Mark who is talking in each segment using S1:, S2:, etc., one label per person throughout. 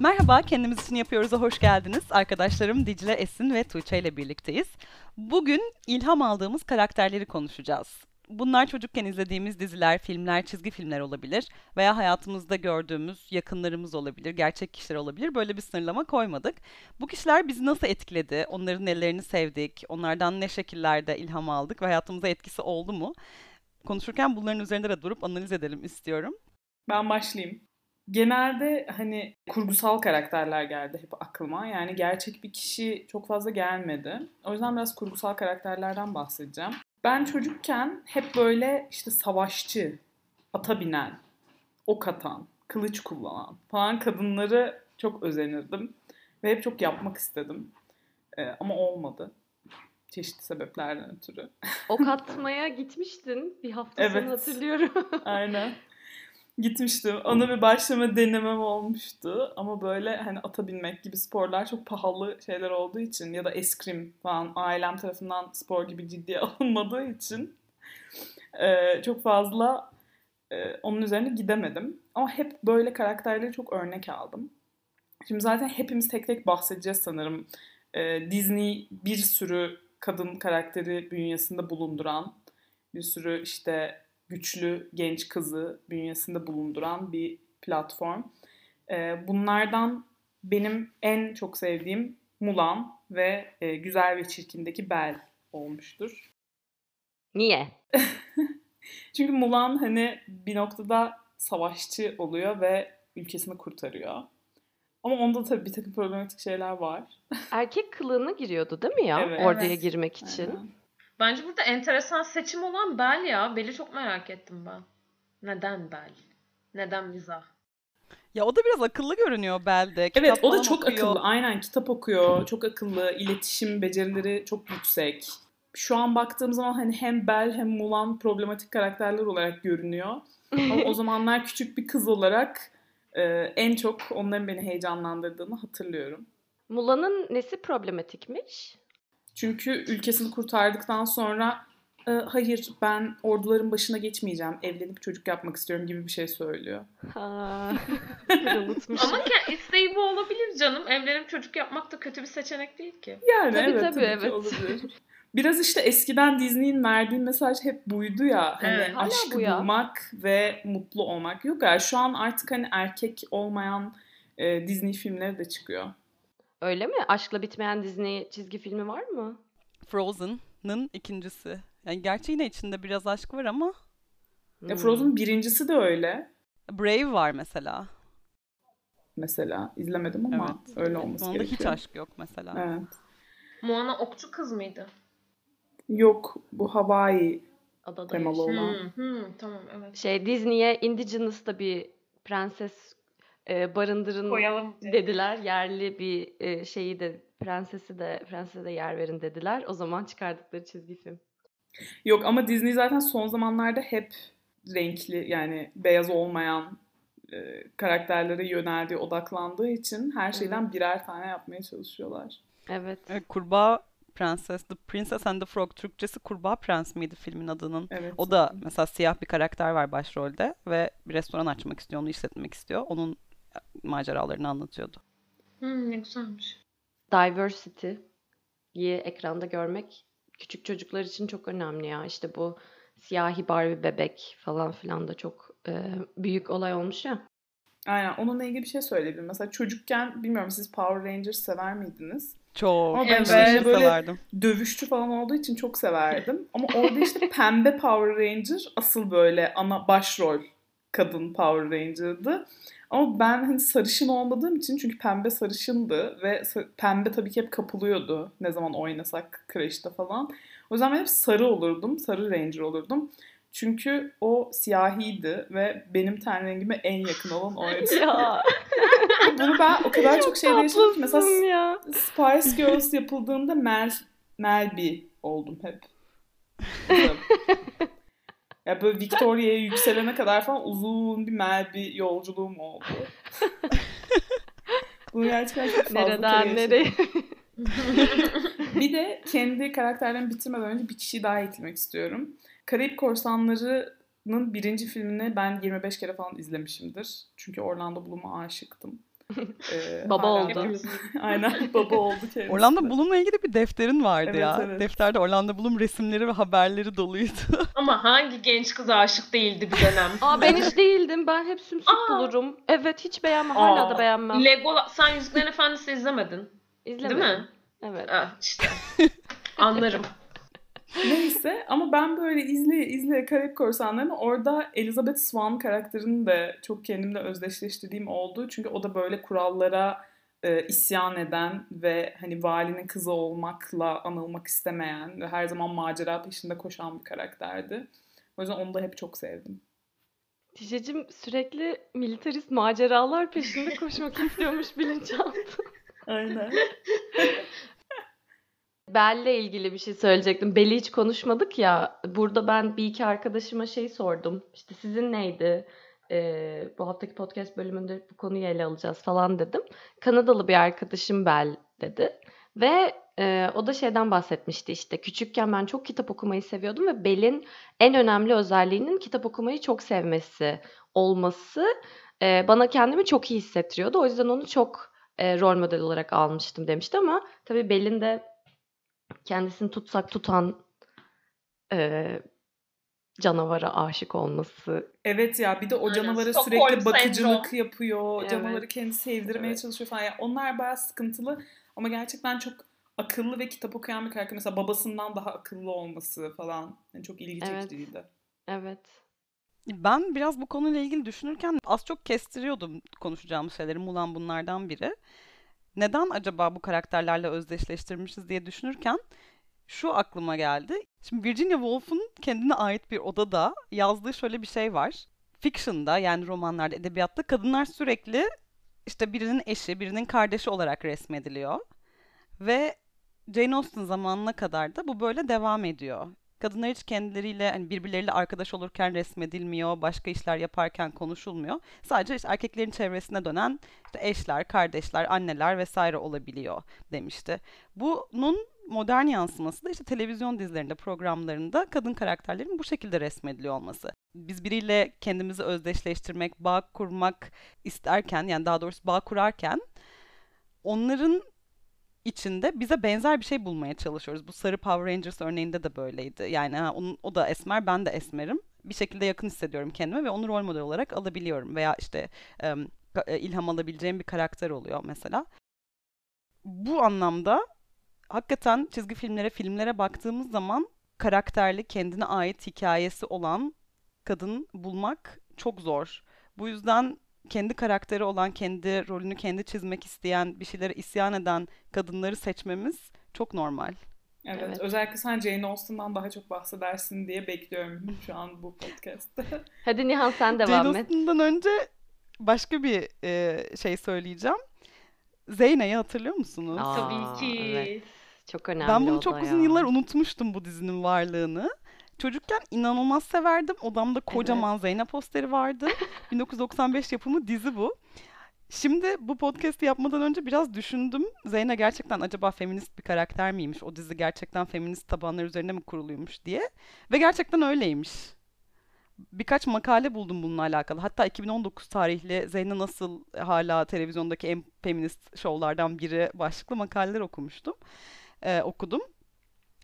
S1: Merhaba, kendimiz için yapıyoruz'a hoş geldiniz. Arkadaşlarım Dicle, Esin ve Tuğçe ile birlikteyiz. Bugün ilham aldığımız karakterleri konuşacağız. Bunlar çocukken izlediğimiz diziler, filmler, çizgi filmler olabilir veya hayatımızda gördüğümüz yakınlarımız olabilir, gerçek kişiler olabilir. Böyle bir sınırlama koymadık. Bu kişiler bizi nasıl etkiledi? Onların nelerini sevdik? Onlardan ne şekillerde ilham aldık ve hayatımıza etkisi oldu mu? Konuşurken bunların üzerinde de durup analiz edelim istiyorum.
S2: Ben başlayayım. Genelde hani kurgusal karakterler geldi hep aklıma. Yani gerçek bir kişi çok fazla gelmedi. O yüzden biraz kurgusal karakterlerden bahsedeceğim. Ben çocukken hep böyle işte savaşçı, ata binen, ok atan, kılıç kullanan falan kadınları çok özenirdim. Ve hep çok yapmak istedim. Ee, ama olmadı. Çeşitli sebeplerden ötürü.
S3: Ok atmaya gitmiştin bir hafta
S2: Evet.
S3: hatırlıyorum.
S2: Aynen. Gitmiştim. Ona bir başlama denemem olmuştu. Ama böyle hani ata binmek gibi sporlar çok pahalı şeyler olduğu için ya da eskrim falan ailem tarafından spor gibi ciddiye alınmadığı için e, çok fazla e, onun üzerine gidemedim. Ama hep böyle karakterleri çok örnek aldım. Şimdi zaten hepimiz tek tek bahsedeceğiz sanırım. E, Disney bir sürü kadın karakteri bünyesinde bulunduran, bir sürü işte güçlü genç kızı bünyesinde bulunduran bir platform. Ee, bunlardan benim en çok sevdiğim Mulan ve e, Güzel ve Çirkin'deki Belle olmuştur.
S3: Niye?
S2: Çünkü Mulan hani bir noktada savaşçı oluyor ve ülkesini kurtarıyor. Ama onda tabii bir takım problematik şeyler var.
S3: Erkek kılığına giriyordu değil mi ya?
S2: Evet.
S3: Oraya
S4: Evet.
S3: girmek için.
S2: Aynen.
S4: Bence burada enteresan seçim olan Bel ya. Bel'i çok merak ettim ben. Neden Bel? Neden mizah?
S1: Ya o da biraz akıllı görünüyor Belde.
S2: Evet
S1: Kitap
S2: o da çok
S1: okuyor.
S2: akıllı. Aynen kitap okuyor. Çok akıllı. İletişim becerileri çok yüksek. Şu an baktığım zaman hani hem Belle hem Mulan problematik karakterler olarak görünüyor. Ama o zamanlar küçük bir kız olarak e, en çok onların beni heyecanlandırdığını hatırlıyorum.
S3: Mula'nın nesi problematikmiş?
S2: Çünkü ülkesini kurtardıktan sonra "E, hayır ben orduların başına geçmeyeceğim, evlenip çocuk yapmak istiyorum gibi bir şey söylüyor.
S3: Ha.
S4: Ama ke- isteği bu olabilir canım. Evlenip çocuk yapmak da kötü bir seçenek değil ki.
S2: Yani
S3: Tabii,
S2: evet
S3: tabii,
S2: tabii,
S3: evet.
S2: olabilir. Biraz işte eskiden Disney'in verdiği mesaj hep buydu ya. Hani
S4: Evet.
S2: Aşkı
S3: bu ya.
S2: bulmak ve mutlu olmak. Yok ya şu an artık hani erkek olmayan e, Disney filmleri de çıkıyor.
S3: Öyle mi? Aşkla bitmeyen Disney çizgi filmi var mı?
S1: Frozen'ın ikincisi. Yani gerçi yine içinde biraz aşk var ama
S2: E,
S3: Hmm.
S2: Frozen birincisi de öyle
S1: Brave var mesela.
S2: mesela. izlemedim ama
S1: Evet.
S2: öyle olması
S1: Onda hiç
S2: gerekiyor.
S1: aşk yok mesela.
S2: Evet.
S4: Moana okçu kız mıydı?
S2: Yok bu Hawaii
S3: Adada
S2: temalı olan.
S4: Hmm, hmm, tamam evet.
S3: Şey Disney'e Indigenous'ta bir prenses e, barındırın
S4: Koyalım.
S3: dediler. Yerli bir e, şeyi de prensesi de prensese de yer verin dediler. O zaman çıkardıkları çizgi film.
S2: Yok ama Disney zaten son zamanlarda hep renkli yani beyaz olmayan e, karakterlere yöneldiği, odaklandığı için her şeyden birer tane yapmaya çalışıyorlar.
S3: Evet.
S1: Evet, Kurbağa Prenses, The Princess and the Frog. Türkçesi Kurbağa Prens miydi filmin adının?
S2: Evet.
S1: O da mesela siyah bir karakter var başrolde ve bir restoran açmak istiyor, onu işletmek istiyor. Onun maceralarını anlatıyordu.
S4: Hmm, ne güzelmiş.
S3: Diversity'yi ekranda görmek küçük çocuklar için çok önemli ya. İşte bu siyahi Barbie bebek falan filan da çok e, büyük olay olmuş ya.
S2: Aynen. Onunla ilgili bir şey söyleyebilirim. Mesela çocukken bilmiyorum siz Power Rangers sever miydiniz?
S1: Çok.
S2: Ama
S4: ben
S1: ben
S4: işte
S2: böyle-
S1: severdim.
S2: Dövüşçü falan olduğu için çok severdim. Ama orada işte pembe Power Ranger asıl böyle ana başrol kadın Power Ranger'dı. Ama ben hani sarışın olmadığım için çünkü pembe sarışındı ve pembe tabii ki hep kapılıyordu ne zaman oynasak Crash'ta falan. O yüzden ben hep sarı olurdum, sarı Ranger olurdum. Çünkü o siyahiydi ve benim ten rengime en yakın olan oydu.
S3: ya
S2: Bunu ben o kadar çok şeyde yaşadım ki mesela
S3: ya.
S2: Spice Girls yapıldığında Mel Melby oldum hep. ya böyle Victoria'ya yükselene kadar falan uzun bir Melby yolculuğum oldu. Bunu gerçekten çok fazla
S3: Nereden nereye?
S2: Bir de kendi karakterlerimi bitirmeden önce bir kişiyi daha eklemek istiyorum. Karayip Korsanları'nın birinci filmini ben 25 kere falan izlemişimdir. Çünkü Orlando Bloom'a aşıktım. Ee,
S3: Baba oldu.
S2: Aynen baba oldu kendisi.
S1: Orlando. Bloom'la ilgili bir defterin vardı
S2: Evet,
S1: ya.
S2: evet.
S1: Defterde Orlando Bloom resimleri ve haberleri doluydu.
S4: Ama hangi genç kız aşık değildi bir dönem?
S3: Aa ben hiç değildim. Ben hep sümsük
S4: Aa.
S3: bulurum. Evet hiç beğenmem. Hala da beğenmem.
S4: Legola sen Yüzüklerin Efendisi izlemedin.
S3: İzlemedim.
S4: Değil mi?
S3: Evet.
S4: Ah, işte. Anlarım.
S2: Neyse ama ben böyle izleye izleye Karayip Korsanları'nı orada Elizabeth Swan karakterini de çok kendimle özdeşleştirdiğim oldu. Çünkü o da böyle kurallara e, isyan eden ve hani valinin kızı olmakla anılmak istemeyen ve her zaman macera peşinde koşan bir karakterdi. O yüzden onu da hep çok sevdim.
S3: Tişecim sürekli militarist maceralar peşinde koşmak istiyormuş bilinçaltı.
S2: Aynen.
S3: Bel'le ilgili bir şey söyleyecektim. Bel'i hiç konuşmadık ya. Burada ben bir iki arkadaşıma şey sordum. İşte sizin neydi? Ee, bu haftaki podcast bölümünde bu konuyu ele alacağız falan dedim. Kanadalı bir arkadaşım Bel dedi. Ve e, o da şeyden bahsetmişti işte. Küçükken ben çok kitap okumayı seviyordum ve Bel'in en önemli özelliğinin kitap okumayı çok sevmesi olması e, bana kendimi çok iyi hissettiriyordu. O yüzden onu çok e, rol model olarak almıştım demişti ama tabii Bel'in de kendisini tutsak tutan eee, canavara aşık olması.
S2: Evet ya bir de o
S4: Aynen,
S2: canavara
S4: Stockholm
S2: sürekli bakıcılık
S4: sendromu.
S2: yapıyor.
S3: Evet.
S2: Canavarı kendi sevdirmeye
S3: Evet.
S2: çalışıyor falan. Yani onlar bayağı sıkıntılı ama gerçekten çok akıllı ve kitap okuyan bir karakter. Mesela babasından daha akıllı olması falan. Yani çok ilgi
S3: Evet.
S2: çekiciydi.
S3: Evet.
S1: Ben biraz bu konuyla ilgili düşünürken az çok kestiriyordum konuşacağımız şeyleri. Mulan bunlardan biri. Neden acaba bu karakterlerle özdeşleştirmişiz diye düşünürken şu aklıma geldi. Şimdi Virginia Woolf'un kendine ait bir odada yazdığı şöyle bir şey var. Fiction'da yani romanlarda, edebiyatta kadınlar sürekli işte birinin eşi, birinin kardeşi olarak resmediliyor. Ve Jane Austen zamanına kadar da bu böyle devam ediyor. Kadınlar hiç kendileriyle hani birbirleriyle arkadaş olurken resmedilmiyor, başka işler yaparken konuşulmuyor. Sadece işte erkeklerin çevresine dönen işte eşler, kardeşler, anneler vesaire olabiliyor demişti. Bunun modern yansıması da işte televizyon dizilerinde, programlarında kadın karakterlerin bu şekilde resmediliyor olması. Biz biriyle kendimizi özdeşleştirmek, bağ kurmak isterken yani daha doğrusu bağ kurarken onların içinde bize benzer bir şey bulmaya çalışıyoruz. Bu sarı Power Rangers örneğinde de böyleydi. Yani ha, onun, o da esmer, ben de esmerim. Bir şekilde yakın hissediyorum kendime ve onu rol model olarak alabiliyorum. Veya işte e, ilham alabileceğim bir karakter oluyor mesela. Bu anlamda hakikaten çizgi filmlere, filmlere baktığımız zaman karakterli, kendine ait hikayesi olan kadın bulmak çok zor. Bu yüzden kendi karakteri olan, kendi rolünü kendi çizmek isteyen, bir şeylere isyan eden kadınları seçmemiz çok normal.
S2: Evet,
S3: Evet.
S2: özellikle sen Jane Austen'dan daha çok bahsedersin diye bekliyorum şu an bu podcast'te.
S3: Hadi Nihan sen
S1: Jane
S3: devam et.
S1: Austen'dan önce başka bir e, şey söyleyeceğim. Zeyna'yı hatırlıyor musunuz?
S3: Aa,
S4: Tabii ki.
S3: evet. Çok önemli
S1: Ben bunu çok uzun
S3: ya.
S1: yıllar unutmuştum bu dizinin varlığını. Çocukken inanılmaz severdim. Odamda kocaman Zeyna posteri vardı. 1995 yapımı dizi bu. Şimdi bu podcast'i yapmadan önce biraz düşündüm. Zeyna gerçekten acaba feminist bir karakter miymiş? O dizi gerçekten feminist tabanlar üzerine mi kuruluymuş diye. Ve gerçekten öyleymiş. Birkaç makale buldum bununla alakalı. Hatta 2019 tarihli Zeyna nasıl hala televizyondaki en feminist şovlardan biri başlıklı makaleler okumuştum. Ee, okudum.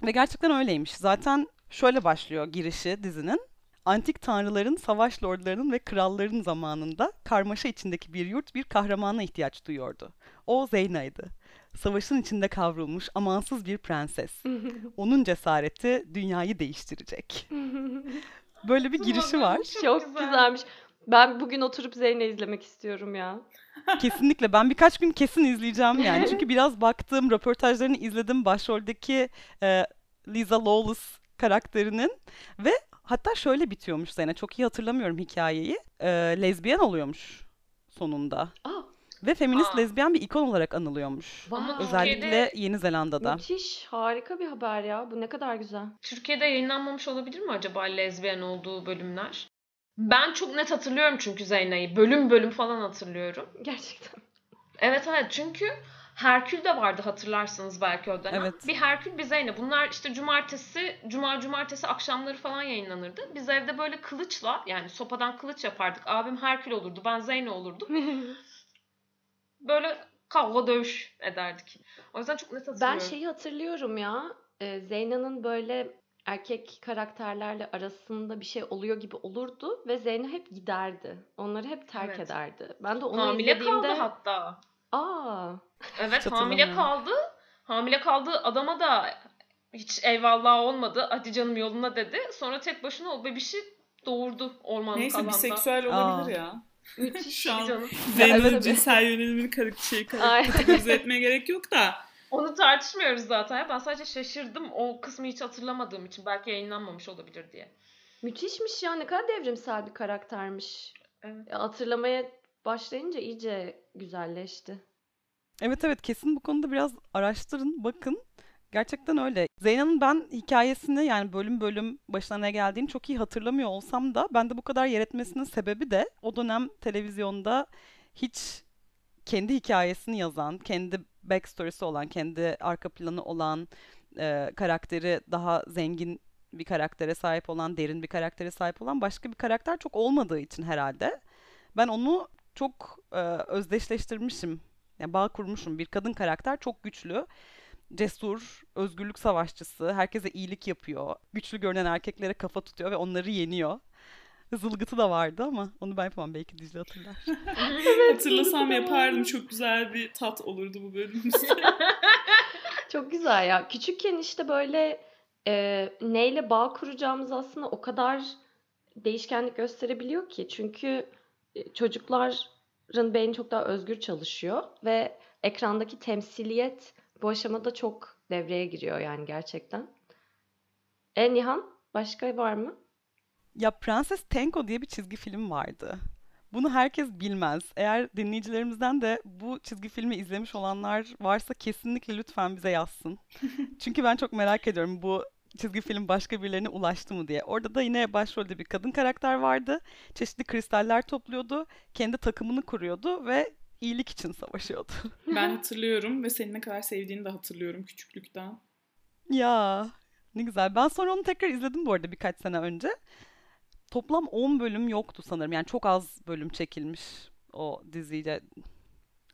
S1: Ve gerçekten öyleymiş. Zaten şöyle başlıyor girişi dizinin. Antik tanrıların, savaş lordlarının ve kralların zamanında karmaşa içindeki bir yurt bir kahramana ihtiyaç duyuyordu. O Zeyna'ydı. Savaşın içinde kavrulmuş amansız bir prenses. Onun cesareti dünyayı değiştirecek. Böyle bir girişi var.
S4: Çok
S3: Çok
S4: güzel.
S3: güzelmiş. Ben bugün oturup Zeyn'i izlemek istiyorum ya.
S1: Kesinlikle ben birkaç gün kesin izleyeceğim yani. Çünkü biraz baktım, röportajlarını izledim. Başroldeki e, Lisa Lawless karakterinin ve hatta şöyle bitiyormuş Zeyne. Çok iyi hatırlamıyorum hikayeyi. E, lezbiyen oluyormuş sonunda.
S3: Aa,
S1: Ve feminist
S4: Aa.
S1: lezbiyen bir ikon olarak anılıyormuş.
S3: vay.
S1: Özellikle
S4: Türkiye'de-
S1: Yeni Zelanda'da.
S3: Müthiş, harika bir haber ya. Bu ne kadar güzel.
S4: Türkiye'de yayınlanmamış olabilir mi acaba lezbiyen olduğu bölümler? Ben çok net hatırlıyorum çünkü Zeyna'yı. Bölüm bölüm falan hatırlıyorum.
S3: Gerçekten.
S4: Evet evet çünkü Herkül de vardı hatırlarsınız belki o dönem.
S1: Evet.
S4: Bir Herkül bir Zeyna. Bunlar işte cumartesi, cuma cumartesi akşamları falan yayınlanırdı. Biz evde böyle kılıçla yani sopadan kılıç yapardık. Abim Herkül olurdu, ben Zeyna olurdum. böyle kavga dövüş ederdik. O yüzden çok net hatırlıyorum.
S3: Ben şeyi hatırlıyorum ya. e, Zeyna'nın böyle erkek karakterlerle arasında bir şey oluyor gibi olurdu ve Zeyna hep giderdi. Onları hep terk
S4: Evet.
S3: ederdi. Ben de onu
S4: Hamile
S3: izlediğimde
S4: kaldı hatta.
S3: Aa
S4: Evet hamile kaldı. Hamile kaldığı adama da hiç eyvallah olmadı. Hadi canım yoluna dedi. Sonra tek başına o bebişi doğurdu ormanlık
S2: Neyse
S4: alanda.
S2: biseksüel
S1: Aa.
S2: olabilir ya.
S3: müthiş
S2: Şu an
S4: Canım.
S2: Zeynep'in
S3: evet.
S2: cinsel yönelimini kar- şey, kategorize etmeye gerek yok da.
S4: Onu tartışmıyoruz zaten. Ben sadece şaşırdım. O kısmı hiç hatırlamadığım için. Belki yayınlanmamış olabilir diye.
S3: müthişmiş ya ne kadar devrimsel bir karaktermiş.
S4: Evet.
S3: Ya, hatırlamaya başlayınca iyice güzelleşti.
S1: Evet evet kesin bu konuda biraz araştırın, bakın. Gerçekten öyle. Zeyna'nın ben hikayesini yani bölüm bölüm başına ne geldiğini çok iyi hatırlamıyor olsam da bende bu kadar yer etmesinin sebebi de o dönem televizyonda hiç kendi hikayesini yazan, kendi backstory'si olan, kendi arka planı olan, e, karakteri daha zengin bir karaktere sahip olan, derin bir karaktere sahip olan başka bir karakter çok olmadığı için herhalde. Ben onu çok e, özdeşleştirmişim. Yani bağ kurmuşum. Bir kadın karakter çok güçlü, cesur, özgürlük savaşçısı, herkese iyilik yapıyor. Güçlü görünen erkeklere kafa tutuyor ve onları yeniyor. Zılgıtı da vardı ama onu ben yapamam. Belki Dicle hatırlar.
S2: Hatırlasam
S3: evet.
S2: yapardım. Çok güzel bir tat olurdu bu bölümümüzde.
S3: Çok güzel ya. Küçükken işte böyle e, neyle bağ kuracağımız aslında o kadar değişkenlik gösterebiliyor ki. Çünkü çocukların beyni çok daha özgür çalışıyor ve ekrandaki temsiliyet bu aşamada çok devreye giriyor yani gerçekten. E Nihan başka var mı?
S1: Ya Prenses Tenko diye bir çizgi film vardı. Bunu herkes bilmez. Eğer dinleyicilerimizden de bu çizgi filmi izlemiş olanlar varsa kesinlikle lütfen bize yazsın. Çünkü ben çok merak ediyorum bu çizgi film başka birilerine ulaştı mı diye. Orada da yine başrolde bir kadın karakter vardı. Çeşitli kristaller topluyordu. Kendi takımını kuruyordu ve iyilik için savaşıyordu.
S2: ben hatırlıyorum ve seni ne kadar sevdiğini de hatırlıyorum küçüklükten.
S1: Ya ne güzel. Ben sonra onu tekrar izledim bu arada birkaç sene önce. Toplam 10 bölüm yoktu sanırım. Yani çok az bölüm çekilmiş o diziyle.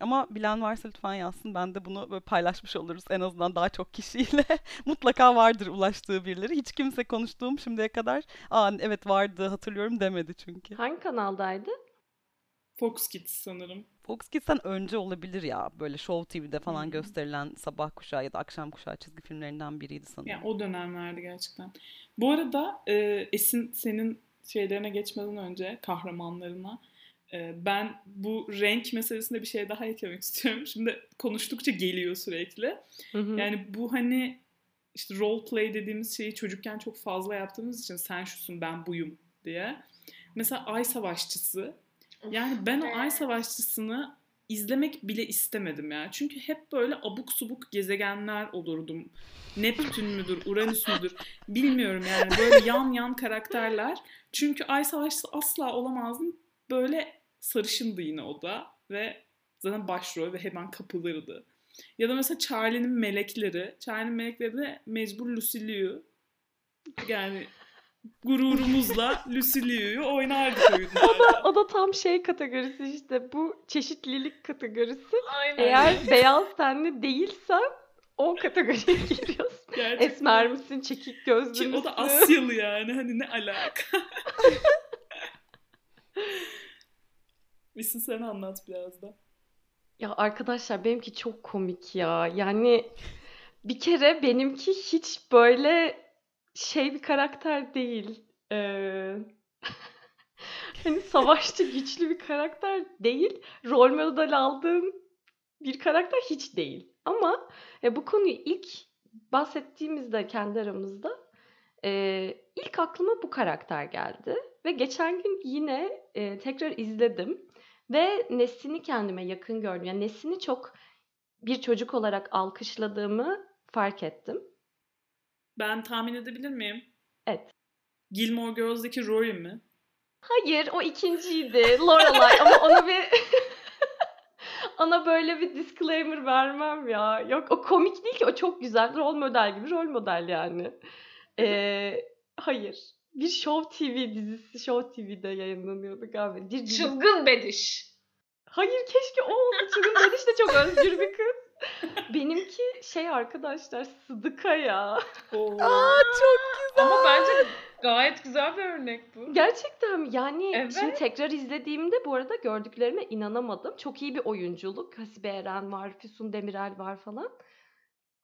S1: Ama bilen varsa lütfen yazsın. Ben de bunu böyle paylaşmış oluruz en azından daha çok kişiyle. Mutlaka vardır ulaştığı birileri. Hiç kimse konuştuğum şimdiye kadar aa evet vardı hatırlıyorum demedi çünkü.
S3: Hangi kanaldaydı?
S2: Fox Kids sanırım.
S1: Fox Kids'ten önce olabilir ya. Böyle Show TV'de falan
S2: Hmm.
S1: gösterilen sabah kuşağı ya da akşam kuşağı çizgi filmlerinden biriydi sanırım.
S2: Yani o dönemlerdi gerçekten. Bu arada e, Esin senin şeylerine geçmeden önce kahramanlarına ben bu renk meselesinde bir şey daha eklemek istiyorum. Şimdi konuştukça geliyor sürekli.
S3: Hı hı.
S2: Yani bu hani işte role play dediğimiz şeyi çocukken çok fazla yaptığımız için sen şusun ben buyum diye. Mesela Ay Savaşçısı. Yani ben o Ay Savaşçısını izlemek bile istemedim ya. Çünkü hep böyle abuk subuk gezegenler olurdum. Neptün müdür, Uranüs müdür bilmiyorum yani. Böyle yan yan karakterler. Çünkü Ay Savaşçısı asla olamazdım. Böyle sarışındı yine o da. Ve zaten başrol ve hemen kapılırdı. Ya da mesela Charlie'nin melekleri. Charlie'nin melekleri de mecbur Lucy Liu. Yani gururumuzla Lucy Liu'yu oynardık oyunlarda.
S3: O da tam şey kategorisi işte bu çeşitlilik kategorisi.
S4: Aynen.
S3: Eğer beyaz tenli değilsen o kategoriye giriyorsun.
S2: Gerçekten.
S3: Esmer misin, çekik gözlü
S2: Ki o da Asyalı yani. Hani ne alaka? Esin sen anlat biraz da.
S3: Ya arkadaşlar benimki çok komik ya. Yani bir kere benimki hiç böyle şey bir karakter değil. Ee, hani savaşçı güçlü bir karakter değil. Rol model aldığım bir karakter hiç değil. Ama e, bu konuyu ilk bahsettiğimizde kendi aramızda e, ilk aklıma bu karakter geldi. Ve geçen gün yine e, tekrar izledim. Ve Nesin'i kendime yakın gördüm. Yani Nesin'i çok bir çocuk olarak alkışladığımı fark ettim.
S2: Ben tahmin edebilir miyim?
S3: Evet.
S2: Gilmore Girls'daki Rory mi?
S3: Hayır, o ikinciydi. Lorelai ama ona bir ona böyle bir disclaimer vermem ya. Yok o komik değil ki o çok güzel rol model gibi rol model yani. Ee, hayır. Bir Show TV dizisi Show TV'de yayınlanıyordu galiba. Bir
S4: Çılgın Bediş.
S3: Hayır keşke o olsa çünkü Beliş de çok özgür bir kız. Benimki şey arkadaşlar Sıdıka ya.
S2: Oo.
S1: Aa çok
S4: Ama bence gayet güzel bir örnek bu.
S3: Gerçekten? Yani
S4: Evet.
S3: şimdi tekrar izlediğimde bu arada gördüklerime inanamadım. Çok iyi bir oyunculuk. Hasibe Eren var, Füsun Demirel var falan.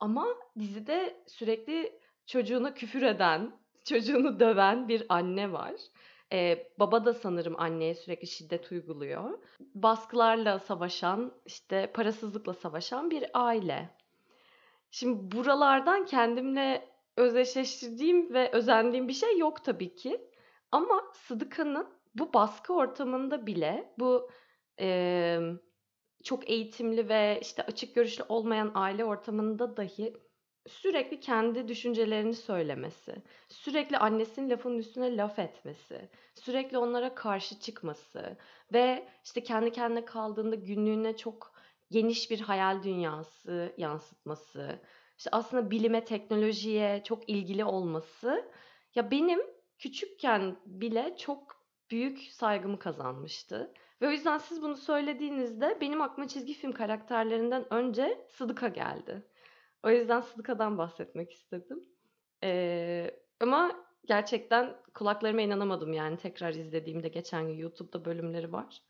S3: Ama dizide sürekli çocuğuna küfür eden, çocuğunu döven bir anne var. Ee, baba da sanırım anneye sürekli şiddet uyguluyor. Baskılarla savaşan, işte parasızlıkla savaşan bir aile. Şimdi buralardan kendimle özdeşleştirdiğim ve özendiğim bir şey yok tabii ki. Ama Sıdıka'nın bu baskı ortamında bile bu eee, çok eğitimli ve işte açık görüşlü olmayan aile ortamında dahi sürekli kendi düşüncelerini söylemesi, sürekli annesinin lafının üstüne laf etmesi, sürekli onlara karşı çıkması ve işte kendi kendine kaldığında günlüğüne çok geniş bir hayal dünyası yansıtması, işte aslında bilime, teknolojiye çok ilgili olması ya benim küçükken bile çok büyük saygımı kazanmıştı. Ve o yüzden siz bunu söylediğinizde benim aklıma çizgi film karakterlerinden önce Sıdıka geldi. O yüzden Sıdıka'dan bahsetmek istedim. Ee, ama gerçekten kulaklarıma inanamadım yani tekrar izlediğimde geçen gün YouTube'da bölümleri var.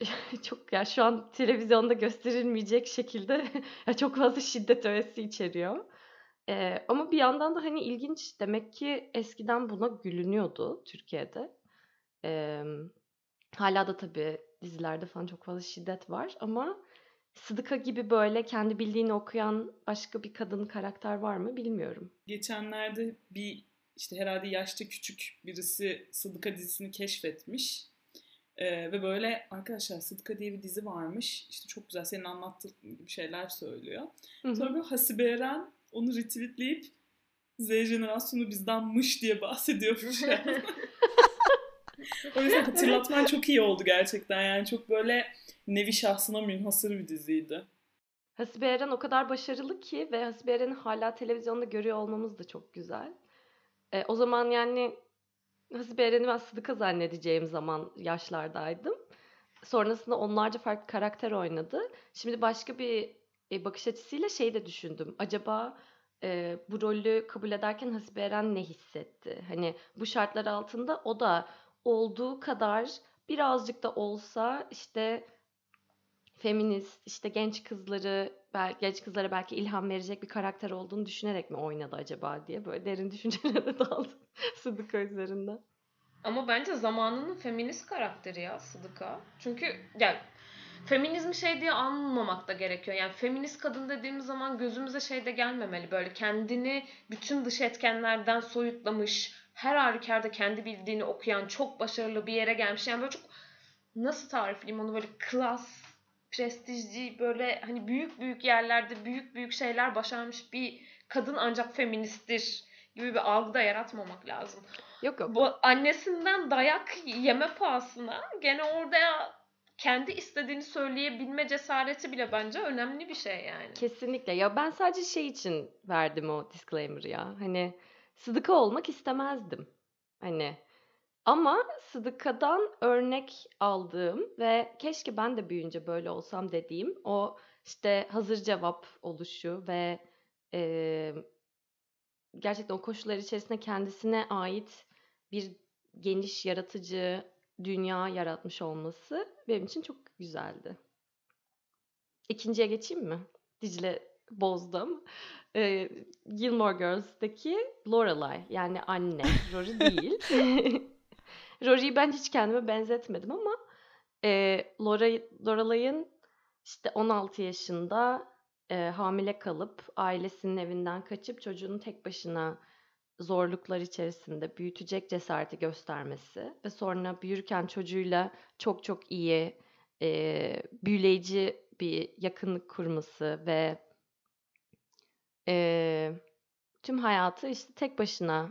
S3: çok ya şu an televizyonda gösterilmeyecek şekilde çok fazla şiddet öğesi içeriyor. Ee, ama bir yandan da hani ilginç demek ki eskiden buna gülünüyordu Türkiye'de. Ee, hala da tabii dizilerde falan çok fazla şiddet var ama Sıdıka gibi böyle kendi bildiğini okuyan başka bir kadın karakter var mı bilmiyorum.
S2: Geçenlerde bir işte herhalde yaşta küçük birisi Sıdıka dizisini keşfetmiş. Ee, ve böyle arkadaşlar Sıdıka diye bir dizi varmış. İşte çok güzel senin anlattığın gibi şeyler söylüyor.
S3: Hı hı.
S2: Sonra böyle Hasibe Eren onu retweetleyip Z jenerasyonu bizdenmiş diye bahsediyormuş yani. o yüzden hatırlatman çok iyi oldu gerçekten. Yani çok böyle nevi şahsına münhasır bir diziydi.
S3: Hasibe Eren o kadar başarılı ki ve Hasibe Eren'i hala televizyonda görüyor olmamız da çok güzel. E, o zaman yani Hasibe Eren'i ben Sıdıka zannedeceğim zaman yaşlardaydım. Sonrasında onlarca farklı karakter oynadı. Şimdi başka bir e, bakış açısıyla şey de düşündüm. Acaba e, bu rolü kabul ederken Hasibe Eren ne hissetti? Hani bu şartlar altında o da olduğu kadar birazcık da olsa işte feminist, işte genç kızları, bel- genç kızlara belki ilham verecek bir karakter olduğunu düşünerek mi oynadı acaba diye böyle derin düşüncelere daldım Sıdıka üzerinden.
S4: Ama bence zamanının feminist karakteri ya Sıdıka. Çünkü yani feminizmi şey diye anmamak da gerekiyor. Yani feminist kadın dediğimiz zaman gözümüze şey de gelmemeli. Böyle kendini bütün dış etkenlerden soyutlamış, her halükarda kendi bildiğini okuyan, çok başarılı bir yere gelmiş. Yani böyle çok nasıl tarifleyeyim onu böyle klas, prestijli böyle hani büyük büyük yerlerde büyük büyük şeyler başarmış bir kadın ancak feministtir gibi bir algı da yaratmamak lazım.
S3: Yok yok.
S4: Bu annesinden dayak yeme pahasına gene orada kendi istediğini söyleyebilme cesareti bile bence önemli bir şey yani.
S3: Kesinlikle. Ya ben sadece şey için verdim o disclaimer'ı ya. Hani Sıdıka olmak istemezdim. Hani ama Sıdıka'dan örnek aldığım ve keşke ben de büyüyünce böyle olsam dediğim o işte hazır cevap oluşu ve eee, gerçekten o koşullar içerisinde kendisine ait bir geniş yaratıcı dünya yaratmış olması benim için çok güzeldi. İkinciye geçeyim mi? Dicle bozdum. Ee, Gilmore Girls'daki Lorelai yani anne. Rory değil. Rory'yi ben hiç kendime benzetmedim ama e, Lorelai'ın işte 16 yaşında e, hamile kalıp ailesinin evinden kaçıp çocuğunu tek başına zorluklar içerisinde büyütecek cesareti göstermesi ve sonra büyürken çocuğuyla çok çok iyi e, büyüleyici bir yakınlık kurması ve e, tüm hayatı işte tek başına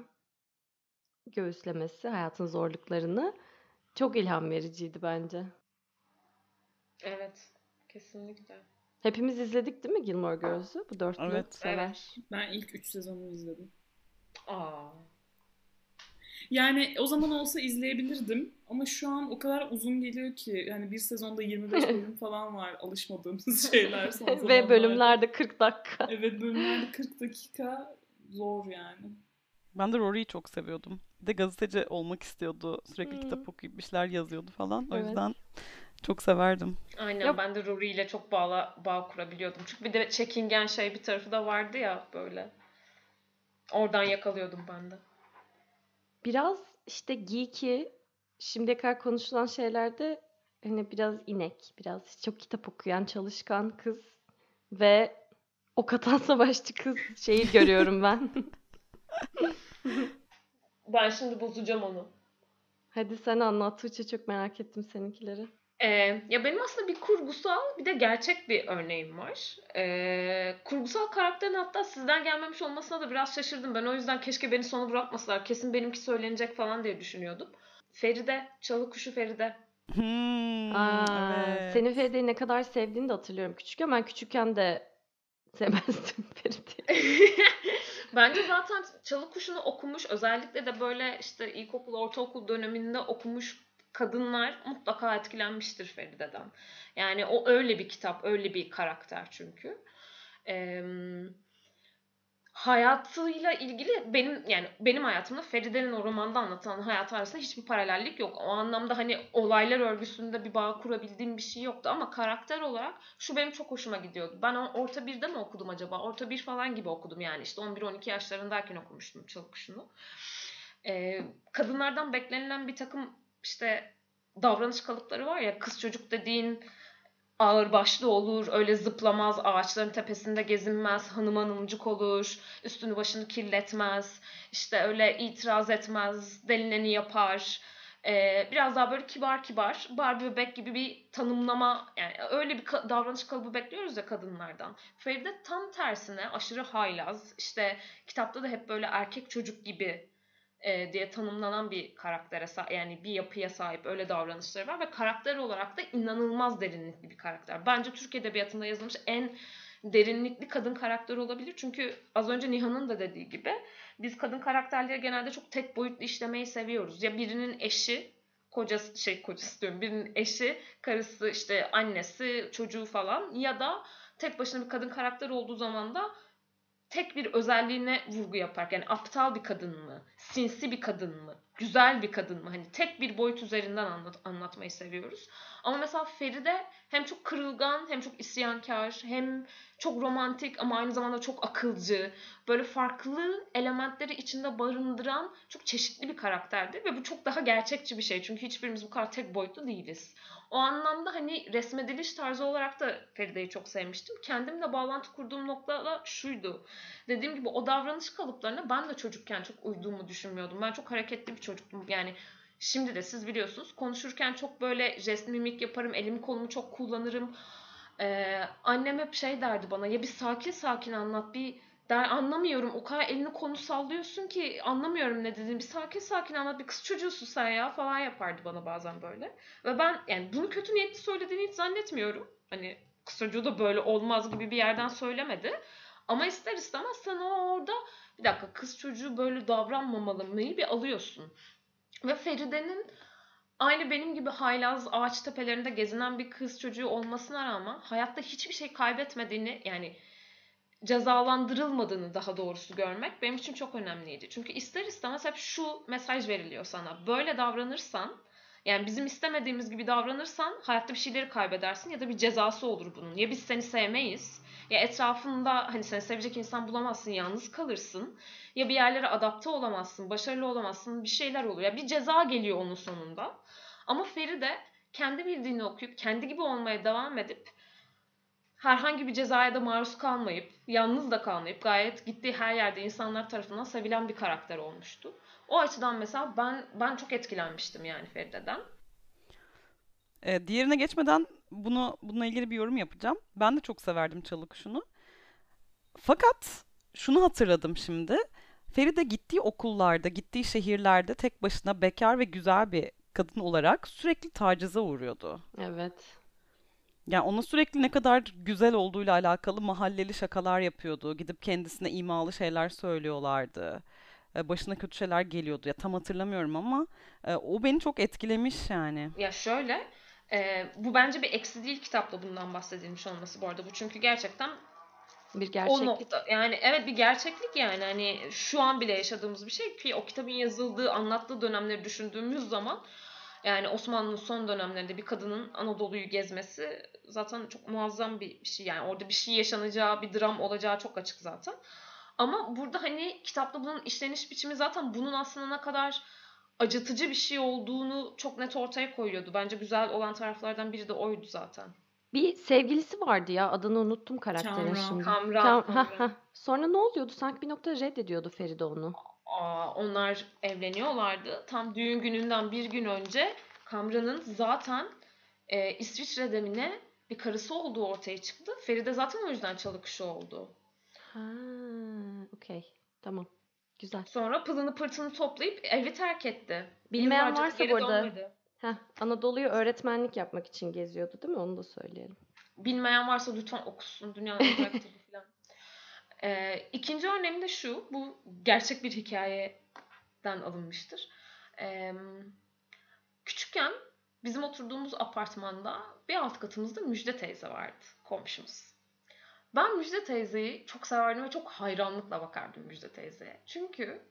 S3: göğüslemesi, hayatın zorluklarını çok ilham vericiydi bence.
S4: Evet, kesinlikle.
S3: Hepimiz izledik değil mi Gilmore Girls'ü? Bu dörtlü
S1: Evet.
S3: sever.
S2: Ben ilk 3 sezonu izledim.
S4: Aa.
S2: Yani o zaman olsa izleyebilirdim ama şu an o kadar uzun geliyor ki yani bir sezonda 25 bölüm falan var alışmadığımız şeyler son zamanlarda.
S3: Ve bölümlerde 40 dakika.
S2: Evet bölümlerde 40 dakika zor yani.
S1: Ben de Rory'yi çok seviyordum. Bir de gazeteci olmak istiyordu. Sürekli
S3: Hmm.
S1: kitap okuyup bir şeyler yazıyordu falan. O
S3: Evet.
S1: yüzden çok severdim.
S4: Aynen
S3: Ya-
S4: ben de Rory ile çok bağla, bağ kurabiliyordum. Çünkü bir de çekingen şey bir tarafı da vardı ya böyle. Oradan yakalıyordum ben de.
S3: Biraz işte geeky şimdiye kadar konuşulan şeylerde hani biraz inek, biraz çok kitap okuyan, çalışkan kız ve ok atan savaşçı kız şeyi görüyorum ben.
S4: Ben şimdi bozacağım onu.
S3: Hadi sen anlat Tuğçe çok merak ettim seninkileri.
S4: Ee, ya benim aslında bir kurgusal bir de gerçek bir örneğim var. Ee, kurgusal karakterin hatta sizden gelmemiş olmasına da biraz şaşırdım. Ben o yüzden keşke beni sona bırakmasalar. Kesin benimki söylenecek falan diye düşünüyordum. Feride, Çalıkuşu Feride.
S1: Hmm,
S3: Aa,
S1: evet.
S3: senin Feride'yi ne kadar sevdiğini de hatırlıyorum küçükken. Ben küçükken de sevmezdim Feride'yi.
S4: Bence zaten Çalı Kuşu'nu okumuş özellikle de böyle işte ilkokul, ortaokul döneminde okumuş kadınlar mutlaka etkilenmiştir Feride'den. Yani o öyle bir kitap, öyle bir karakter çünkü. Ee, hayatıyla ilgili benim yani benim hayatımda Feride'nin o romanda anlatılan hayatı arasında hiçbir paralellik yok. O anlamda hani olaylar örgüsünde bir bağ kurabildiğim bir şey yoktu ama karakter olarak şu benim çok hoşuma gidiyordu. Ben orta birde mi okudum acaba? Orta bir falan gibi okudum yani işte 11-12 yaşlarındayken okumuştum Çalı Kuşu'nu. Ee, kadınlardan beklenilen bir takım işte davranış kalıpları var ya kız çocuk dediğin ağır başlı olur, öyle zıplamaz, ağaçların tepesinde gezinmez, hanım hanımcık olur, üstünü başını kirletmez, işte öyle itiraz etmez, delineni yapar. Ee, biraz daha böyle kibar kibar, Barbie bebek gibi bir tanımlama, yani öyle bir ka- davranış kalıbı bekliyoruz ya kadınlardan. Feride tam tersine aşırı haylaz, işte kitapta da hep böyle erkek çocuk gibi e, diye tanımlanan bir karaktere sa- yani bir yapıya sahip öyle davranışları var ve karakter olarak da inanılmaz derinlikli bir karakter. Bence Türk edebiyatında yazılmış en derinlikli kadın karakteri olabilir. Çünkü az önce Nihan'ın da dediği gibi biz kadın karakterleri genelde çok tek boyutlu işlemeyi seviyoruz. Ya birinin eşi, kocası şey kocası diyorum. Birinin eşi, karısı, işte annesi, çocuğu falan ya da tek başına bir kadın karakter olduğu zaman da tek bir özelliğine vurgu yapar. Yani aptal bir kadın mı? Sinsi bir kadın mı? Güzel bir kadın mı? Hani tek bir boyut üzerinden anlat, anlatmayı seviyoruz. Ama mesela Feride hem çok kırılgan, hem çok isyankar, hem çok romantik ama aynı zamanda çok akılcı. Böyle farklı elementleri içinde barındıran çok çeşitli bir karakterdir. Ve bu çok daha gerçekçi bir şey. Çünkü hiçbirimiz bu kadar tek boyutlu değiliz. O anlamda hani resmediliş tarzı olarak da Feride'yi çok sevmiştim. Kendimle bağlantı kurduğum nokta da şuydu. Dediğim gibi o davranış kalıplarına ben de çocukken çok uyduğumu düşünmüyordum. Ben çok hareketli bir çocuktum. Yani şimdi de siz biliyorsunuz konuşurken çok böyle jest mimik yaparım. Elimi kolumu çok kullanırım. Ee, annem hep şey derdi bana ya bir sakin sakin anlat bir der anlamıyorum o kadar elini kolunu sallıyorsun ki anlamıyorum ne dediğini bir sakin sakin anlat bir kız çocuğusun sen ya falan yapardı bana bazen böyle. Ve ben yani bunu kötü niyetli söylediğini hiç zannetmiyorum. Hani kız çocuğu da böyle olmaz gibi bir yerden söylemedi. Ama ister istemez sen o orada bir dakika kız çocuğu böyle davranmamalı mıyı bir alıyorsun. Ve Feride'nin aynı benim gibi haylaz ağaç tepelerinde gezinen bir kız çocuğu olmasına rağmen hayatta hiçbir şey kaybetmediğini yani cezalandırılmadığını daha doğrusu görmek benim için çok önemliydi. Çünkü ister istemez hep şu mesaj veriliyor sana. Böyle davranırsan yani bizim istemediğimiz gibi davranırsan hayatta bir şeyleri kaybedersin ya da bir cezası olur bunun. Ya biz seni sevmeyiz ya etrafında hani seni sevecek insan bulamazsın, yalnız kalırsın. Ya bir yerlere adapte olamazsın, başarılı olamazsın, bir şeyler olur. Ya bir ceza geliyor onun sonunda. Ama Feride kendi bildiğini okuyup kendi gibi olmaya devam edip herhangi bir cezaya da maruz kalmayıp, yalnız da kalmayıp gayet gittiği her yerde insanlar tarafından sevilen bir karakter olmuştu. O açıdan mesela ben ben çok etkilenmiştim yani Feride'den.
S1: Ee, diğerine geçmeden bunu bununla ilgili bir yorum yapacağım. Ben de çok severdim Çalı Kuşu'nu. Fakat şunu hatırladım şimdi. Feride gittiği okullarda, gittiği şehirlerde tek başına bekar ve güzel bir kadın olarak sürekli tacize uğruyordu.
S3: Evet.
S1: Yani ona sürekli ne kadar güzel olduğuyla alakalı mahalleli şakalar yapıyordu. Gidip kendisine imalı şeyler söylüyorlardı. e, başına kötü şeyler geliyordu. Ya tam hatırlamıyorum ama e, o beni çok etkilemiş yani.
S4: Ya şöyle, e, bu bence bir eksi değil kitapta bundan bahsedilmiş olması bu arada. Bu çünkü gerçekten
S3: Bir
S4: o
S3: gerçeklik.
S4: nokta yani evet bir gerçeklik yani hani şu an bile yaşadığımız bir şey ki o kitabın yazıldığı anlattığı dönemleri düşündüğümüz zaman yani Osmanlı'nın son dönemlerinde bir kadının Anadolu'yu gezmesi zaten çok muazzam bir şey yani orada bir şey yaşanacağı bir dram olacağı çok açık zaten. Ama burada hani kitapta bunun işleniş biçimi zaten bunun aslında ne kadar acıtıcı bir şey olduğunu çok net ortaya koyuyordu. Bence güzel olan taraflardan biri de oydu zaten.
S3: Bir sevgilisi vardı ya adını unuttum karakterin
S2: Kamran.
S3: şimdi.
S4: Kamran,
S3: Kam-
S4: Kamran.
S3: Sonra ne oluyordu? Sanki bir noktada reddediyordu Feride onu.
S4: Aa, onlar evleniyorlardı. Tam düğün gününden bir gün önce Kamran'ın zaten e, İsviçre'de mi ne bir karısı olduğu ortaya çıktı. Feride zaten o yüzden çalı oldu.
S3: Ha, okey. Tamam. Güzel.
S4: Sonra pılını pırtını toplayıp evi terk etti.
S3: Bilmeyen
S4: Yıllarca
S3: varsa
S4: geri
S3: bu arada-
S4: dönmedi.
S3: Heh, Anadolu'yu öğretmenlik yapmak için geziyordu değil mi? Onu da söyleyelim.
S4: Bilmeyen varsa lütfen okusun. Dünyanın kitabı falan. Ee, ikinci örneğim de şu. Bu gerçek bir hikayeden alınmıştır. Ee, küçükken bizim oturduğumuz apartmanda bir alt katımızda Müjde teyze vardı. Komşumuz. Ben Müjde teyzeyi çok severdim ve çok hayranlıkla bakardım Müjde teyzeye. Çünkü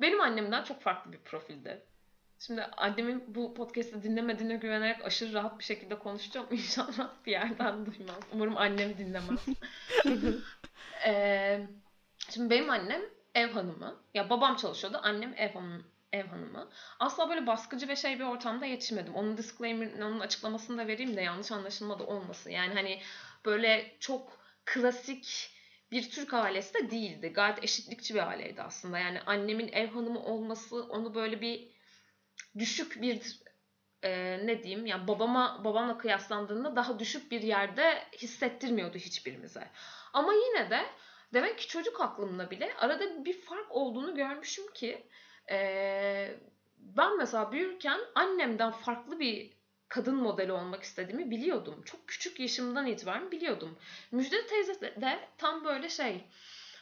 S4: benim annemden çok farklı bir profilde. Şimdi annemin bu podcast'i dinlemediğine güvenerek aşırı rahat bir şekilde konuşacağım. İnşallah bir yerden duymaz. Umarım annem dinlemez. Ee, şimdi benim annem ev hanımı. Ya babam çalışıyordu. Annem ev hanımı. Ev hanımı. Asla böyle baskıcı ve şey bir ortamda yetişmedim. Onun disclaimer'ını, onun açıklamasını da vereyim de yanlış anlaşılma da olmasın. Yani hani böyle çok klasik bir Türk ailesi de değildi. Gayet eşitlikçi bir aileydi aslında. Yani annemin ev hanımı olması onu böyle bir düşük bir e, ne diyeyim yani babama babamla kıyaslandığında daha düşük bir yerde hissettirmiyordu hiçbirimize. Ama yine de demek ki çocuk aklımda bile arada bir fark olduğunu görmüşüm ki e, ben mesela büyürken annemden farklı bir kadın modeli olmak istediğimi biliyordum. Çok küçük yaşımdan itibaren biliyordum. Müjde teyze de, tam böyle şey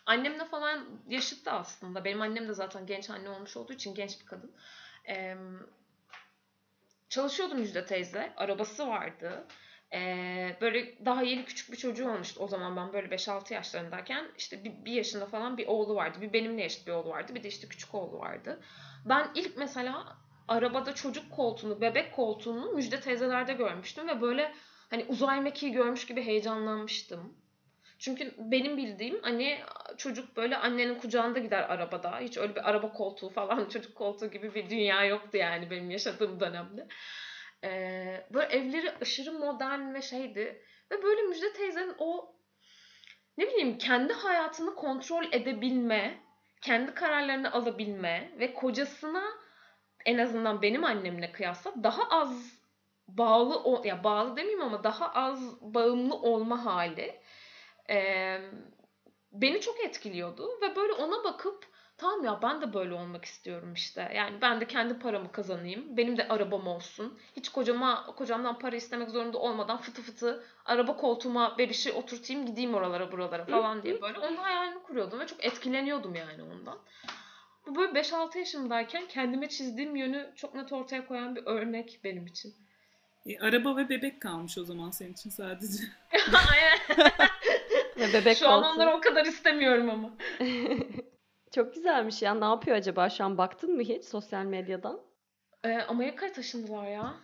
S4: annemle falan yaşıttı aslında. Benim annem de zaten genç anne olmuş olduğu için genç bir kadın. Ee, çalışıyordu Müjde teyze. Arabası vardı. Ee, böyle daha yeni küçük bir çocuğu olmuştu. O zaman ben böyle 5-6 yaşlarındayken işte bir, bir yaşında falan bir oğlu vardı. Bir benimle eşit bir oğlu vardı. Bir de işte küçük oğlu vardı. Ben ilk mesela arabada çocuk koltuğunu, bebek koltuğunu Müjde teyzelerde görmüştüm ve böyle hani uzay mekiği görmüş gibi heyecanlanmıştım. Çünkü benim bildiğim hani çocuk böyle annenin kucağında gider arabada. Hiç öyle bir araba koltuğu falan çocuk koltuğu gibi bir dünya yoktu yani benim yaşadığım dönemde. Ee, böyle evleri aşırı modern ve şeydi. Ve böyle Müjde teyzenin o ne bileyim kendi hayatını kontrol edebilme, kendi kararlarını alabilme ve kocasına en azından benim annemle kıyasla daha az bağlı o ya bağlı demeyeyim ama daha az bağımlı olma hali e, beni çok etkiliyordu ve böyle ona bakıp tamam ya ben de böyle olmak istiyorum işte. Yani ben de kendi paramı kazanayım. Benim de arabam olsun. Hiç kocama kocamdan para istemek zorunda olmadan fıtı fıtı araba koltuğuma bebişi oturtayım gideyim oralara buralara falan diye böyle onun hayalini kuruyordum ve çok etkileniyordum yani ondan. Bu böyle 5-6 yaşımdayken kendime çizdiğim yönü çok net ortaya koyan bir örnek benim için.
S2: E, araba ve bebek kalmış o zaman senin için sadece.
S4: Aynen.
S3: Ve bebek
S4: Şu an onları o kadar istemiyorum ama.
S3: Çok güzelmiş ya. Ne yapıyor acaba? Şu an baktın mı hiç sosyal medyadan?
S4: Ee, Amerika'ya taşındılar ya.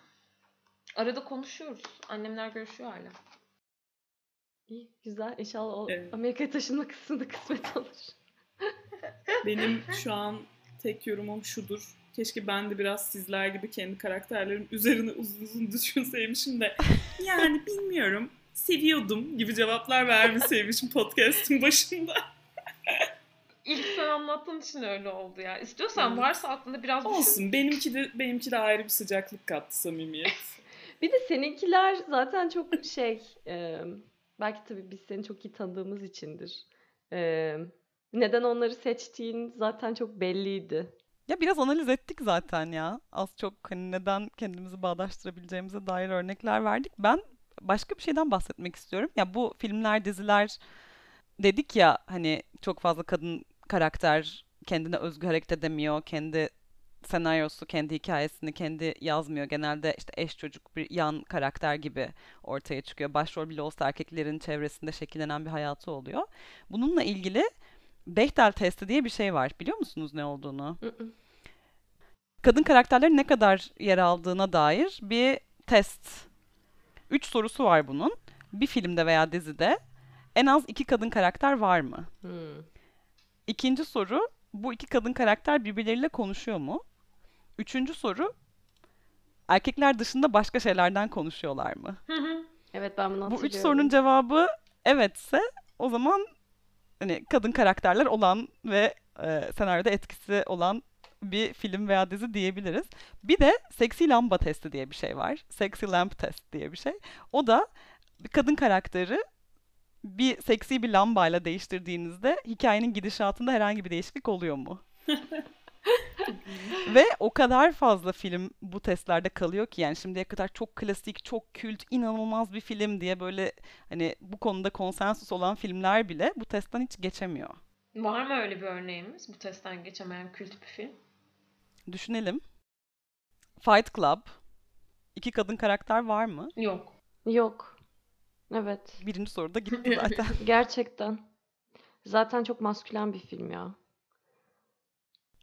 S4: Arada konuşuyoruz. Annemler görüşüyor hala.
S3: İyi, güzel. İnşallah o
S2: Evet.
S3: Amerika'ya taşınma kısmında kısmet olur.
S2: Benim şu an tek yorumum şudur. Keşke ben de biraz sizler gibi kendi karakterlerim üzerine uzun uzun düşünseymişim de. Yani bilmiyorum. Seviyordum gibi cevaplar vermeseymişim podcast'ın başında.
S4: İlk sen anlattığın için öyle oldu ya. İstiyorsan
S2: Evet.
S4: varsa aklında biraz düşün.
S2: Olsun. Benimki de benimki de ayrı bir sıcaklık kattı samimiyet.
S3: Bir de seninkiler zaten çok şey e, belki tabii biz seni çok iyi tanıdığımız içindir. E, neden onları seçtiğin zaten çok belliydi.
S1: Ya biraz analiz ettik zaten ya. Az çok hani neden kendimizi bağdaştırabileceğimize dair örnekler verdik. Ben başka bir şeyden bahsetmek istiyorum. Ya bu filmler, diziler dedik ya hani çok fazla kadın karakter kendine özgü hareket edemiyor, kendi senaryosu, kendi hikayesini kendi yazmıyor. Genelde işte eş çocuk bir yan karakter gibi ortaya çıkıyor. Başrol bile olsa erkeklerin çevresinde şekillenen bir hayatı oluyor. Bununla ilgili Bechdel testi diye bir şey var. Biliyor musunuz ne olduğunu? Kadın karakterlerin ne kadar yer aldığına dair bir test. Üç sorusu var bunun. Bir filmde veya dizide en az iki kadın karakter var mı?
S3: Hmm.
S1: İkinci soru bu iki kadın karakter birbirleriyle konuşuyor mu? Üçüncü soru erkekler dışında başka şeylerden konuşuyorlar mı?
S3: Evet ben bunu
S1: Bu
S3: hatırlıyorum.
S1: üç sorunun cevabı evetse o zaman hani kadın karakterler olan ve e, senaryoda etkisi olan bir film veya dizi diyebiliriz. Bir de seksi lamba testi diye bir şey var. Sexy lamp test diye bir şey. O da bir kadın karakteri bir seksi bir lambayla değiştirdiğinizde hikayenin gidişatında herhangi bir değişiklik oluyor mu? Ve o kadar fazla film bu testlerde kalıyor ki yani şimdiye kadar çok klasik, çok kült, inanılmaz bir film diye böyle hani bu konuda konsensus olan filmler bile bu testten hiç geçemiyor.
S4: Var mı öyle bir örneğimiz? Bu testten geçemeyen kült bir film.
S1: Düşünelim. Fight Club. İki kadın karakter var mı?
S4: Yok.
S3: Yok. Evet.
S1: Birinci soruda gitti zaten.
S3: Gerçekten. Zaten çok maskülen bir film ya.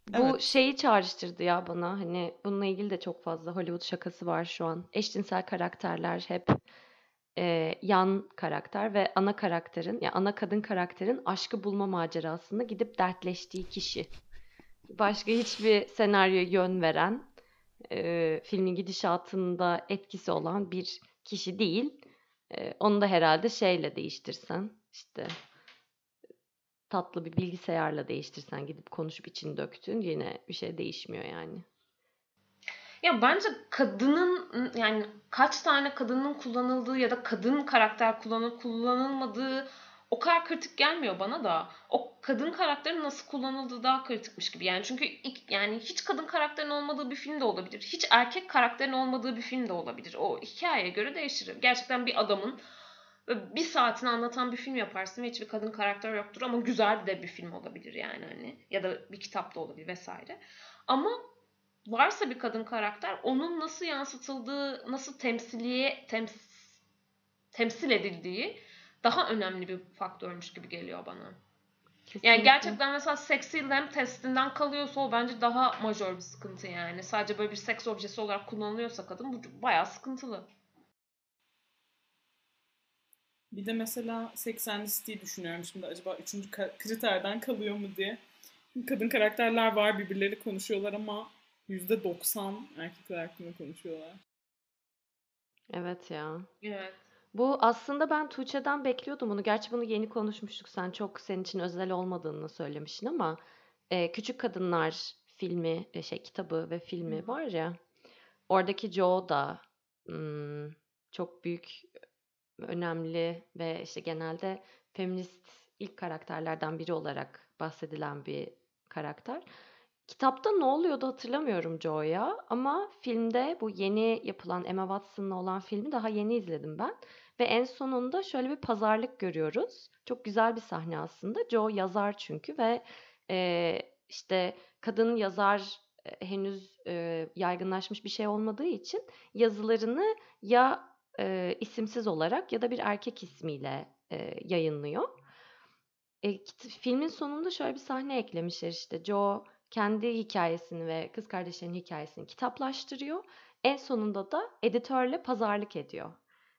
S3: Bu
S1: Evet.
S3: şeyi çağrıştırdı ya bana. Hani bununla ilgili de çok fazla Hollywood şakası var şu an. Eşcinsel karakterler hep e, yan karakter ve ana karakterin, ya ana kadın karakterin aşkı bulma macerasında gidip dertleştiği kişi. Başka hiçbir senaryoya yön veren, e, filmin gidişatında etkisi olan bir kişi değil. E, onu da herhalde şeyle değiştirsen, işte tatlı bir bilgisayarla değiştirsen gidip konuşup içini döktün yine bir şey değişmiyor yani.
S4: Ya bence kadının yani kaç tane kadının kullanıldığı ya da kadın karakter kullanıp kullanılmadığı o kadar kritik gelmiyor bana da. O kadın karakterin nasıl kullanıldığı daha kritikmiş gibi. Yani çünkü ilk, yani hiç kadın karakterin olmadığı bir film de olabilir. Hiç erkek karakterin olmadığı bir film de olabilir. O hikayeye göre değişir. Gerçekten bir adamın bir saatini anlatan bir film yaparsın ve hiçbir kadın karakter yoktur ama güzel de bir film olabilir yani hani ya da bir kitap da olabilir vesaire. Ama varsa bir kadın karakter onun nasıl yansıtıldığı, nasıl temsiliye tems, temsil edildiği daha önemli bir faktörmüş gibi geliyor bana. Yani
S3: Kesinlikle.
S4: gerçekten mesela Sexy Lamp testinden kalıyorsa o bence daha majör bir sıkıntı yani. Sadece böyle bir seks objesi olarak kullanılıyorsa kadın bu bayağı sıkıntılı.
S2: Bir de mesela Sex and the City'yi düşünüyorum şimdi acaba üçüncü ka- kriterden kalıyor mu diye. Kadın karakterler var birbirleri konuşuyorlar ama %90 erkekler hakkında konuşuyorlar.
S3: Evet ya.
S4: Evet.
S3: Bu aslında ben Tuğçe'den bekliyordum bunu. Gerçi bunu yeni konuşmuştuk. Sen çok senin için özel olmadığını söylemiştin ama e, Küçük Kadınlar filmi, e, şey kitabı ve filmi var ya. Oradaki Joe da hmm, çok büyük, önemli ve işte genelde feminist ilk karakterlerden biri olarak bahsedilen bir karakter. Kitapta ne oluyordu hatırlamıyorum Joe'ya ama filmde bu yeni yapılan Emma Watson'la olan filmi daha yeni izledim ben. Ve en sonunda şöyle bir pazarlık görüyoruz. Çok güzel bir sahne aslında. Joe yazar çünkü ve e, işte kadın yazar e, henüz e, yaygınlaşmış bir şey olmadığı için yazılarını ya e, isimsiz olarak ya da bir erkek ismiyle e, yayınlıyor. E, filmin sonunda şöyle bir sahne eklemişler işte Joe kendi hikayesini ve kız kardeşlerinin hikayesini kitaplaştırıyor. En sonunda da editörle pazarlık ediyor.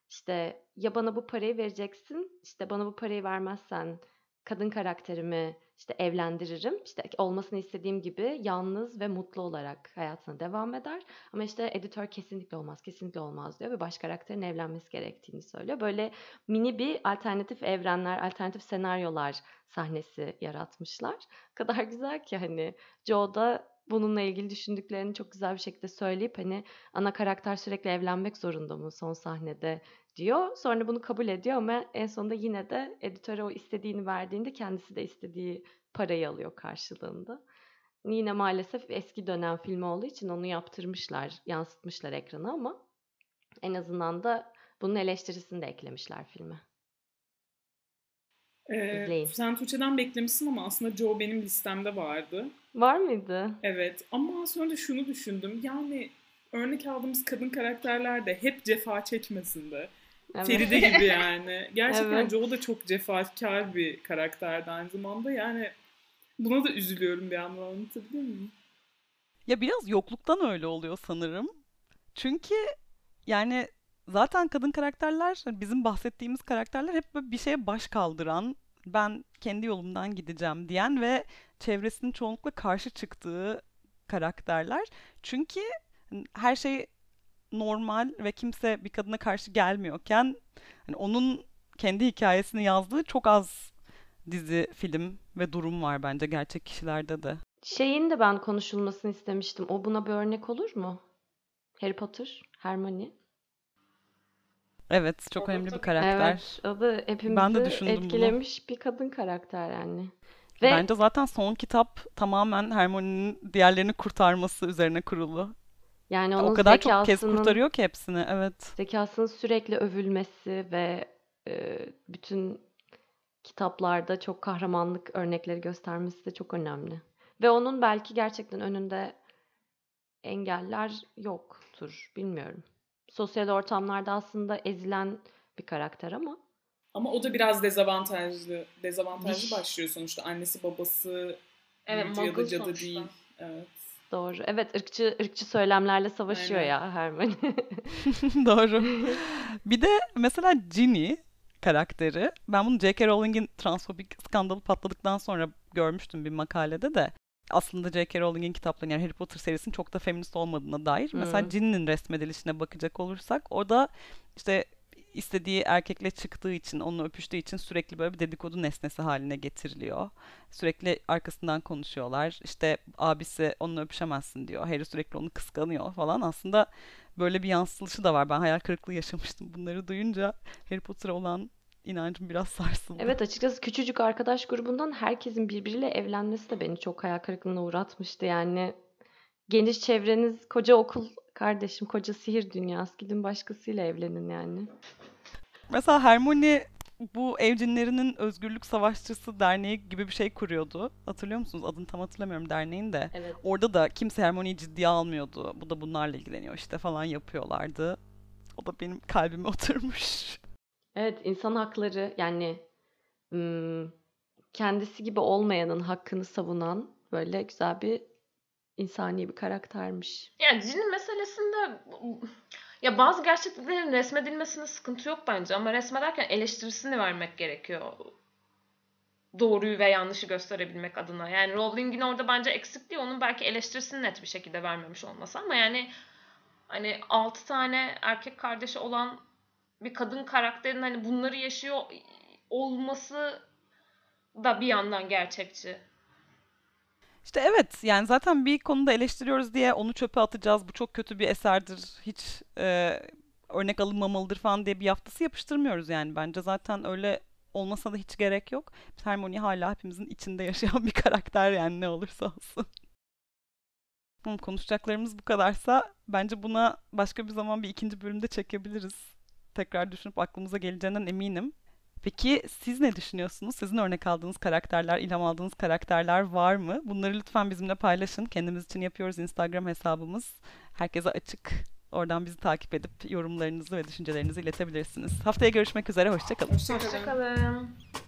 S3: İşte ya bana bu parayı vereceksin, işte bana bu parayı vermezsen kadın karakterimi işte evlendiririm. İşte olmasını istediğim gibi yalnız ve mutlu olarak hayatına devam eder. Ama işte editör kesinlikle olmaz, kesinlikle olmaz diyor ve baş karakterin evlenmesi gerektiğini söylüyor. Böyle mini bir alternatif evrenler, alternatif senaryolar sahnesi yaratmışlar. O kadar güzel ki hani Joe da bununla ilgili düşündüklerini çok güzel bir şekilde söyleyip hani ana karakter sürekli evlenmek zorunda mı son sahnede diyor. Sonra bunu kabul ediyor ama en sonunda yine de editöre o istediğini verdiğinde kendisi de istediği parayı alıyor karşılığında. Yine maalesef eski dönem filmi olduğu için onu yaptırmışlar, yansıtmışlar ekrana ama en azından da bunun eleştirisini de eklemişler filme.
S2: Ee,
S3: İzleyin.
S2: sen Tuğçe'den beklemişsin ama aslında Joe benim listemde vardı.
S3: Var mıydı?
S2: Evet ama sonra da şunu düşündüm. Yani örnek aldığımız kadın karakterler de hep cefa çekmesin de.
S3: Evet.
S2: Feride gibi yani. Gerçekten
S3: Evet.
S2: Joe da çok cefakar bir karakterdi aynı zamanda. Yani buna da üzülüyorum bir yandan anlatabiliyor muyum?
S1: Ya biraz yokluktan öyle oluyor sanırım. Çünkü yani zaten kadın karakterler hani bizim bahsettiğimiz karakterler hep böyle bir şeye baş kaldıran, ben kendi yolumdan gideceğim diyen ve çevresinin çoğunlukla karşı çıktığı karakterler. Çünkü her şey normal ve kimse bir kadına karşı gelmiyorken hani onun kendi hikayesini yazdığı çok az dizi, film ve durum var bence gerçek kişilerde de.
S3: Şeyin de ben konuşulmasını istemiştim. O buna bir örnek olur mu? Harry Potter, Hermione.
S1: Evet, çok önemli bir karakter.
S3: Evet, o da
S1: Ben de
S3: hepimizi
S1: düşündüm bunu.
S3: etkilemiş bir kadın karakter yani. Ve
S1: Bence zaten son kitap tamamen Hermione'nin diğerlerini kurtarması üzerine kurulu.
S3: yani
S1: O
S3: onun
S1: kadar çok kez kurtarıyor ki hepsini. Evet.
S3: zekasının sürekli övülmesi ve e, bütün kitaplarda çok kahramanlık örnekleri göstermesi de çok önemli. Ve onun belki gerçekten önünde engeller yoktur. Bilmiyorum. Sosyal ortamlarda aslında ezilen bir karakter ama
S2: Ama o da biraz dezavantajlı. Dezavantajlı başlıyor sonuçta. Annesi babası
S4: Evet,
S2: ya da cadı
S4: sonuçta.
S2: değil. Evet.
S3: doğru. Evet ırkçı ırkçı söylemlerle savaşıyor
S2: Aynen.
S3: ya Hermione.
S1: Doğru. Bir de mesela Ginny karakteri. Ben bunu J.K. Rowling'in transfobik skandalı patladıktan sonra görmüştüm bir makalede de. Aslında J.K. Rowling'in kitaplarının yani Harry Potter serisinin çok da feminist olmadığına dair. Mesela
S3: Hmm.
S1: Ginny'nin resmedilişine bakacak olursak orada işte istediği erkekle çıktığı için, onunla öpüştüğü için sürekli böyle bir dedikodu nesnesi haline getiriliyor. Sürekli arkasından konuşuyorlar. İşte abisi onunla öpüşemezsin diyor. Harry sürekli onu kıskanıyor falan. Aslında böyle bir yansıtılışı da var. Ben hayal kırıklığı yaşamıştım bunları duyunca. Harry Potter'a olan inancım biraz sarsıldı.
S3: Evet açıkçası küçücük arkadaş grubundan herkesin birbiriyle evlenmesi de beni çok hayal kırıklığına uğratmıştı. Yani geniş çevreniz koca okul kardeşim koca sihir dünyası gidin başkasıyla evlenin yani.
S1: Mesela Hermione bu evcinlerinin özgürlük savaşçısı derneği gibi bir şey kuruyordu. Hatırlıyor musunuz? Adını tam hatırlamıyorum derneğin de.
S3: Evet.
S1: Orada da kimse Hermione'yi ciddiye almıyordu. Bu da bunlarla ilgileniyor işte falan yapıyorlardı. O da benim kalbime oturmuş.
S3: Evet insan hakları yani kendisi gibi olmayanın hakkını savunan böyle güzel bir insani bir karaktermiş.
S4: Yani cinin meselesinde ya bazı gerçekliklerin resmedilmesine sıkıntı yok bence ama resmederken eleştirisini vermek gerekiyor. Doğruyu ve yanlışı gösterebilmek adına. Yani Rowling'in orada bence eksikliği onun belki eleştirisini net bir şekilde vermemiş olması ama yani hani 6 tane erkek kardeşi olan bir kadın karakterin hani bunları yaşıyor olması da bir yandan gerçekçi.
S1: İşte evet yani zaten bir konuda eleştiriyoruz diye onu çöpe atacağız. Bu çok kötü bir eserdir. Hiç e, örnek alınmamalıdır falan diye bir yaftası yapıştırmıyoruz yani. Bence zaten öyle olmasa da hiç gerek yok. Hermione hala hepimizin içinde yaşayan bir karakter yani ne olursa olsun. Konuşacaklarımız bu kadarsa bence buna başka bir zaman bir ikinci bölümde çekebiliriz. Tekrar düşünüp aklımıza geleceğinden eminim. Peki siz ne düşünüyorsunuz? Sizin örnek aldığınız karakterler, ilham aldığınız karakterler var mı? Bunları lütfen bizimle paylaşın. Kendimiz için yapıyoruz Instagram hesabımız. Herkese açık. Oradan bizi takip edip yorumlarınızı ve düşüncelerinizi iletebilirsiniz. Haftaya görüşmek üzere. Hoşçakalın.
S2: Hoşçakalın.
S4: Hoşçakalın.